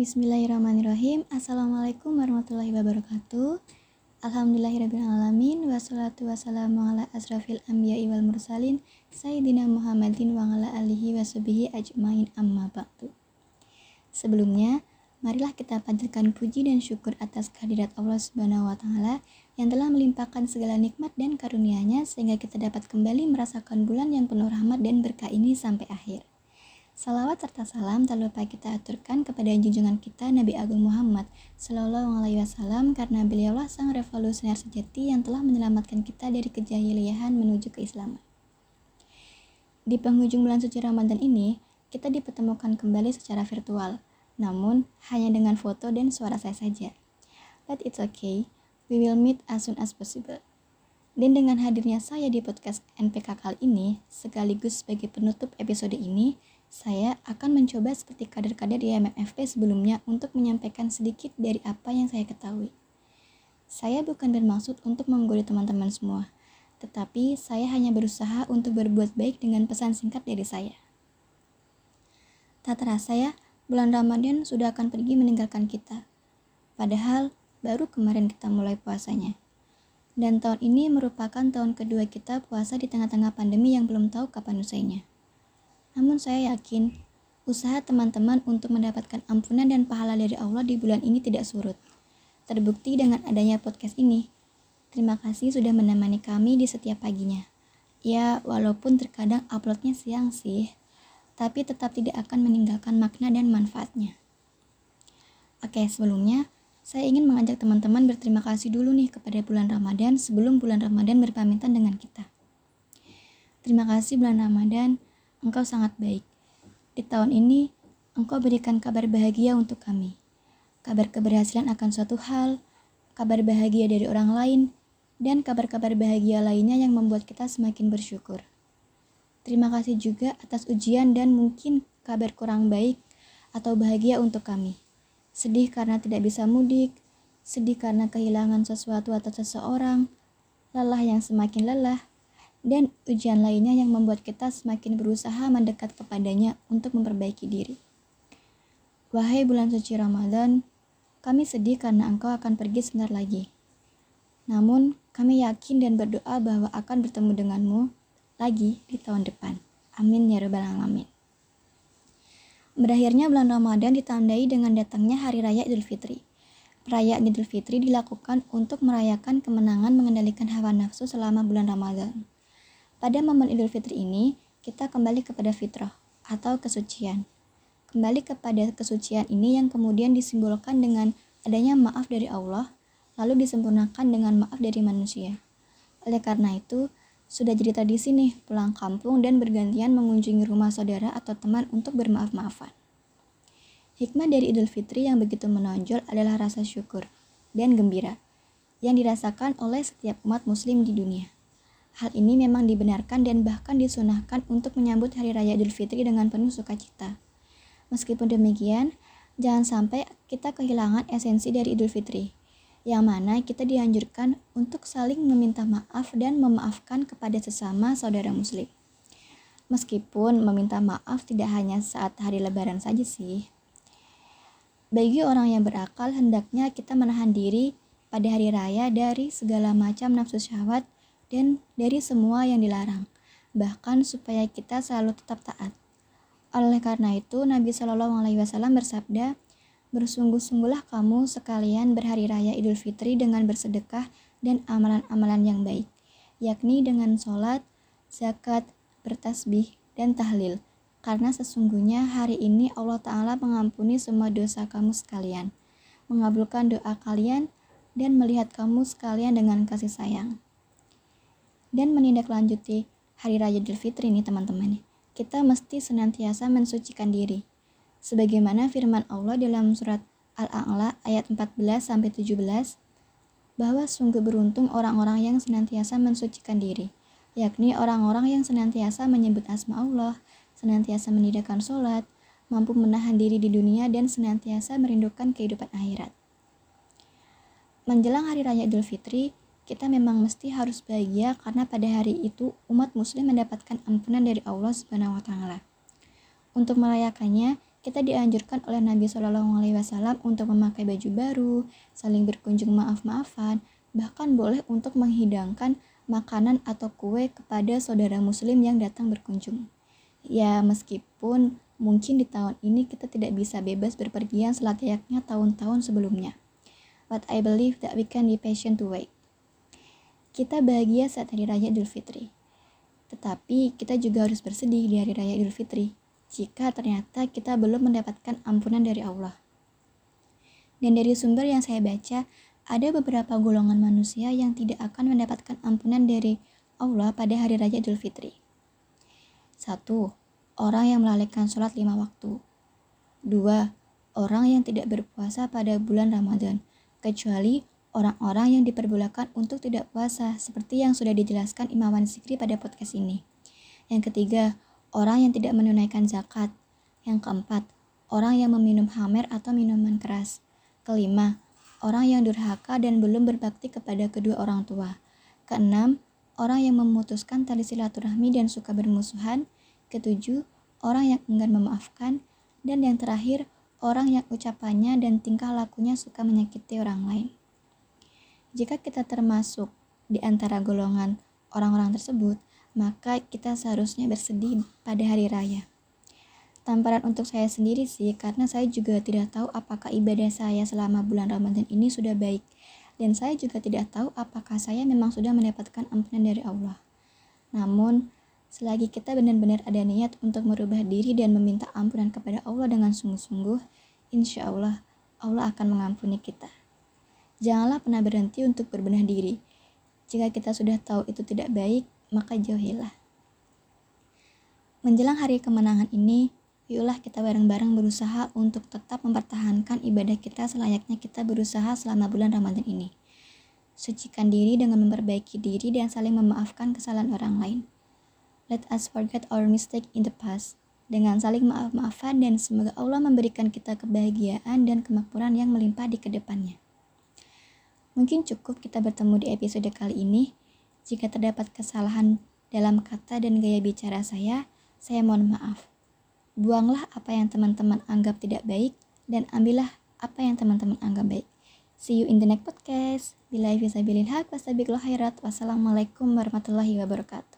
Bismillahirrahmanirrahim. Assalamualaikum warahmatullahi wabarakatuh. Alhamdulillahirrahmanirrahim. Wassalatu wassalamu ala asrafil anbiya wal mursalin. Sayyidina Muhammadin wa ala alihi wa ajmain amma ba'du. Sebelumnya, marilah kita panjatkan puji dan syukur atas kehadirat Allah Subhanahu wa taala yang telah melimpahkan segala nikmat dan karunia-Nya sehingga kita dapat kembali merasakan bulan yang penuh rahmat dan berkah ini sampai akhir. Salawat serta salam tak lupa kita aturkan kepada junjungan kita Nabi Agung Muhammad Sallallahu Alaihi Wasallam karena beliaulah sang revolusioner sejati yang telah menyelamatkan kita dari kejahiliahan menuju keislaman. Di penghujung bulan suci Ramadan ini, kita dipertemukan kembali secara virtual, namun hanya dengan foto dan suara saya saja. But it's okay, we will meet as soon as possible. Dan dengan hadirnya saya di podcast NPK kali ini, sekaligus sebagai penutup episode ini, saya akan mencoba seperti kader-kader di MMFP sebelumnya untuk menyampaikan sedikit dari apa yang saya ketahui. Saya bukan bermaksud untuk menggoda teman-teman semua, tetapi saya hanya berusaha untuk berbuat baik dengan pesan singkat dari saya. Tak terasa ya, bulan Ramadan sudah akan pergi meninggalkan kita. Padahal baru kemarin kita mulai puasanya. Dan tahun ini merupakan tahun kedua kita puasa di tengah-tengah pandemi yang belum tahu kapan usainya. Namun saya yakin usaha teman-teman untuk mendapatkan ampunan dan pahala dari Allah di bulan ini tidak surut. Terbukti dengan adanya podcast ini. Terima kasih sudah menemani kami di setiap paginya. Ya, walaupun terkadang uploadnya siang sih, tapi tetap tidak akan meninggalkan makna dan manfaatnya. Oke, sebelumnya saya ingin mengajak teman-teman berterima kasih dulu nih kepada bulan Ramadan sebelum bulan Ramadan berpamitan dengan kita. Terima kasih bulan Ramadan Engkau sangat baik. Di tahun ini, Engkau berikan kabar bahagia untuk kami. Kabar keberhasilan akan suatu hal, kabar bahagia dari orang lain, dan kabar-kabar bahagia lainnya yang membuat kita semakin bersyukur. Terima kasih juga atas ujian dan mungkin kabar kurang baik atau bahagia untuk kami. Sedih karena tidak bisa mudik, sedih karena kehilangan sesuatu atau seseorang, lelah yang semakin lelah, dan ujian lainnya yang membuat kita semakin berusaha mendekat kepadanya untuk memperbaiki diri. Wahai bulan suci Ramadan, kami sedih karena engkau akan pergi sebentar lagi. Namun, kami yakin dan berdoa bahwa akan bertemu denganmu lagi di tahun depan. Amin ya rabbal alamin. Berakhirnya bulan Ramadan ditandai dengan datangnya Hari Raya Idul Fitri. Perayaan Idul Fitri dilakukan untuk merayakan kemenangan mengendalikan hawa nafsu selama bulan Ramadan. Pada momen Idul Fitri ini, kita kembali kepada fitrah atau kesucian. Kembali kepada kesucian ini yang kemudian disimbolkan dengan adanya maaf dari Allah, lalu disempurnakan dengan maaf dari manusia. Oleh karena itu, sudah jadi tradisi nih pulang kampung dan bergantian mengunjungi rumah saudara atau teman untuk bermaaf-maafan. Hikmah dari Idul Fitri yang begitu menonjol adalah rasa syukur dan gembira yang dirasakan oleh setiap umat muslim di dunia. Hal ini memang dibenarkan dan bahkan disunahkan untuk menyambut Hari Raya Idul Fitri dengan penuh sukacita. Meskipun demikian, jangan sampai kita kehilangan esensi dari Idul Fitri, yang mana kita dianjurkan untuk saling meminta maaf dan memaafkan kepada sesama saudara muslim. Meskipun meminta maaf tidak hanya saat hari lebaran saja sih. Bagi orang yang berakal, hendaknya kita menahan diri pada hari raya dari segala macam nafsu syahwat dan dari semua yang dilarang, bahkan supaya kita selalu tetap taat. Oleh karena itu, Nabi Shallallahu Alaihi Wasallam bersabda, bersungguh-sungguhlah kamu sekalian berhari raya Idul Fitri dengan bersedekah dan amalan-amalan yang baik, yakni dengan sholat, zakat, bertasbih, dan tahlil. Karena sesungguhnya hari ini Allah Ta'ala mengampuni semua dosa kamu sekalian, mengabulkan doa kalian, dan melihat kamu sekalian dengan kasih sayang dan menindaklanjuti Hari Raya Idul Fitri ini teman-teman. Kita mesti senantiasa mensucikan diri. Sebagaimana firman Allah dalam surat Al-A'la ayat 14 sampai 17 bahwa sungguh beruntung orang-orang yang senantiasa mensucikan diri, yakni orang-orang yang senantiasa menyebut asma Allah, senantiasa menidakkan sholat, mampu menahan diri di dunia dan senantiasa merindukan kehidupan akhirat. Menjelang Hari Raya Idul Fitri, kita memang mesti harus bahagia karena pada hari itu umat muslim mendapatkan ampunan dari Allah Subhanahu wa taala. Untuk merayakannya, kita dianjurkan oleh Nabi Shallallahu Alaihi Wasallam untuk memakai baju baru, saling berkunjung maaf-maafan, bahkan boleh untuk menghidangkan makanan atau kue kepada saudara Muslim yang datang berkunjung. Ya, meskipun mungkin di tahun ini kita tidak bisa bebas berpergian selayaknya tahun-tahun sebelumnya. But I believe that we can be patient to wait. Kita bahagia saat Hari Raya Idul Fitri. Tetapi kita juga harus bersedih di Hari Raya Idul Fitri jika ternyata kita belum mendapatkan ampunan dari Allah. Dan dari sumber yang saya baca, ada beberapa golongan manusia yang tidak akan mendapatkan ampunan dari Allah pada hari raya Idul Fitri. Satu, orang yang melalaikan sholat lima waktu. Dua, orang yang tidak berpuasa pada bulan Ramadan, kecuali orang-orang yang diperbolehkan untuk tidak puasa, seperti yang sudah dijelaskan Imam Sikri pada podcast ini. Yang ketiga, orang yang tidak menunaikan zakat. Yang keempat, orang yang meminum hamer atau minuman keras. Kelima, orang yang durhaka dan belum berbakti kepada kedua orang tua. Keenam, orang yang memutuskan tali silaturahmi dan suka bermusuhan. Ketujuh, orang yang enggan memaafkan. Dan yang terakhir, orang yang ucapannya dan tingkah lakunya suka menyakiti orang lain. Jika kita termasuk di antara golongan orang-orang tersebut, maka kita seharusnya bersedih pada hari raya. Tamparan untuk saya sendiri sih, karena saya juga tidak tahu apakah ibadah saya selama bulan Ramadan ini sudah baik, dan saya juga tidak tahu apakah saya memang sudah mendapatkan ampunan dari Allah. Namun, selagi kita benar-benar ada niat untuk merubah diri dan meminta ampunan kepada Allah dengan sungguh-sungguh, insya Allah, Allah akan mengampuni kita. Janganlah pernah berhenti untuk berbenah diri. Jika kita sudah tahu itu tidak baik, maka jauhilah. Menjelang hari kemenangan ini, yuklah kita bareng-bareng berusaha untuk tetap mempertahankan ibadah kita selayaknya kita berusaha selama bulan Ramadan ini. Sucikan diri dengan memperbaiki diri dan saling memaafkan kesalahan orang lain. Let us forget our mistake in the past dengan saling maaf-maafan dan semoga Allah memberikan kita kebahagiaan dan kemakmuran yang melimpah di ke depannya. Mungkin cukup kita bertemu di episode kali ini. Jika terdapat kesalahan dalam kata dan gaya bicara saya, saya mohon maaf. Buanglah apa yang teman-teman anggap tidak baik dan ambillah apa yang teman-teman anggap baik. See you in the next podcast. Bila bisa bilin hak, wassalamualaikum warahmatullahi wabarakatuh.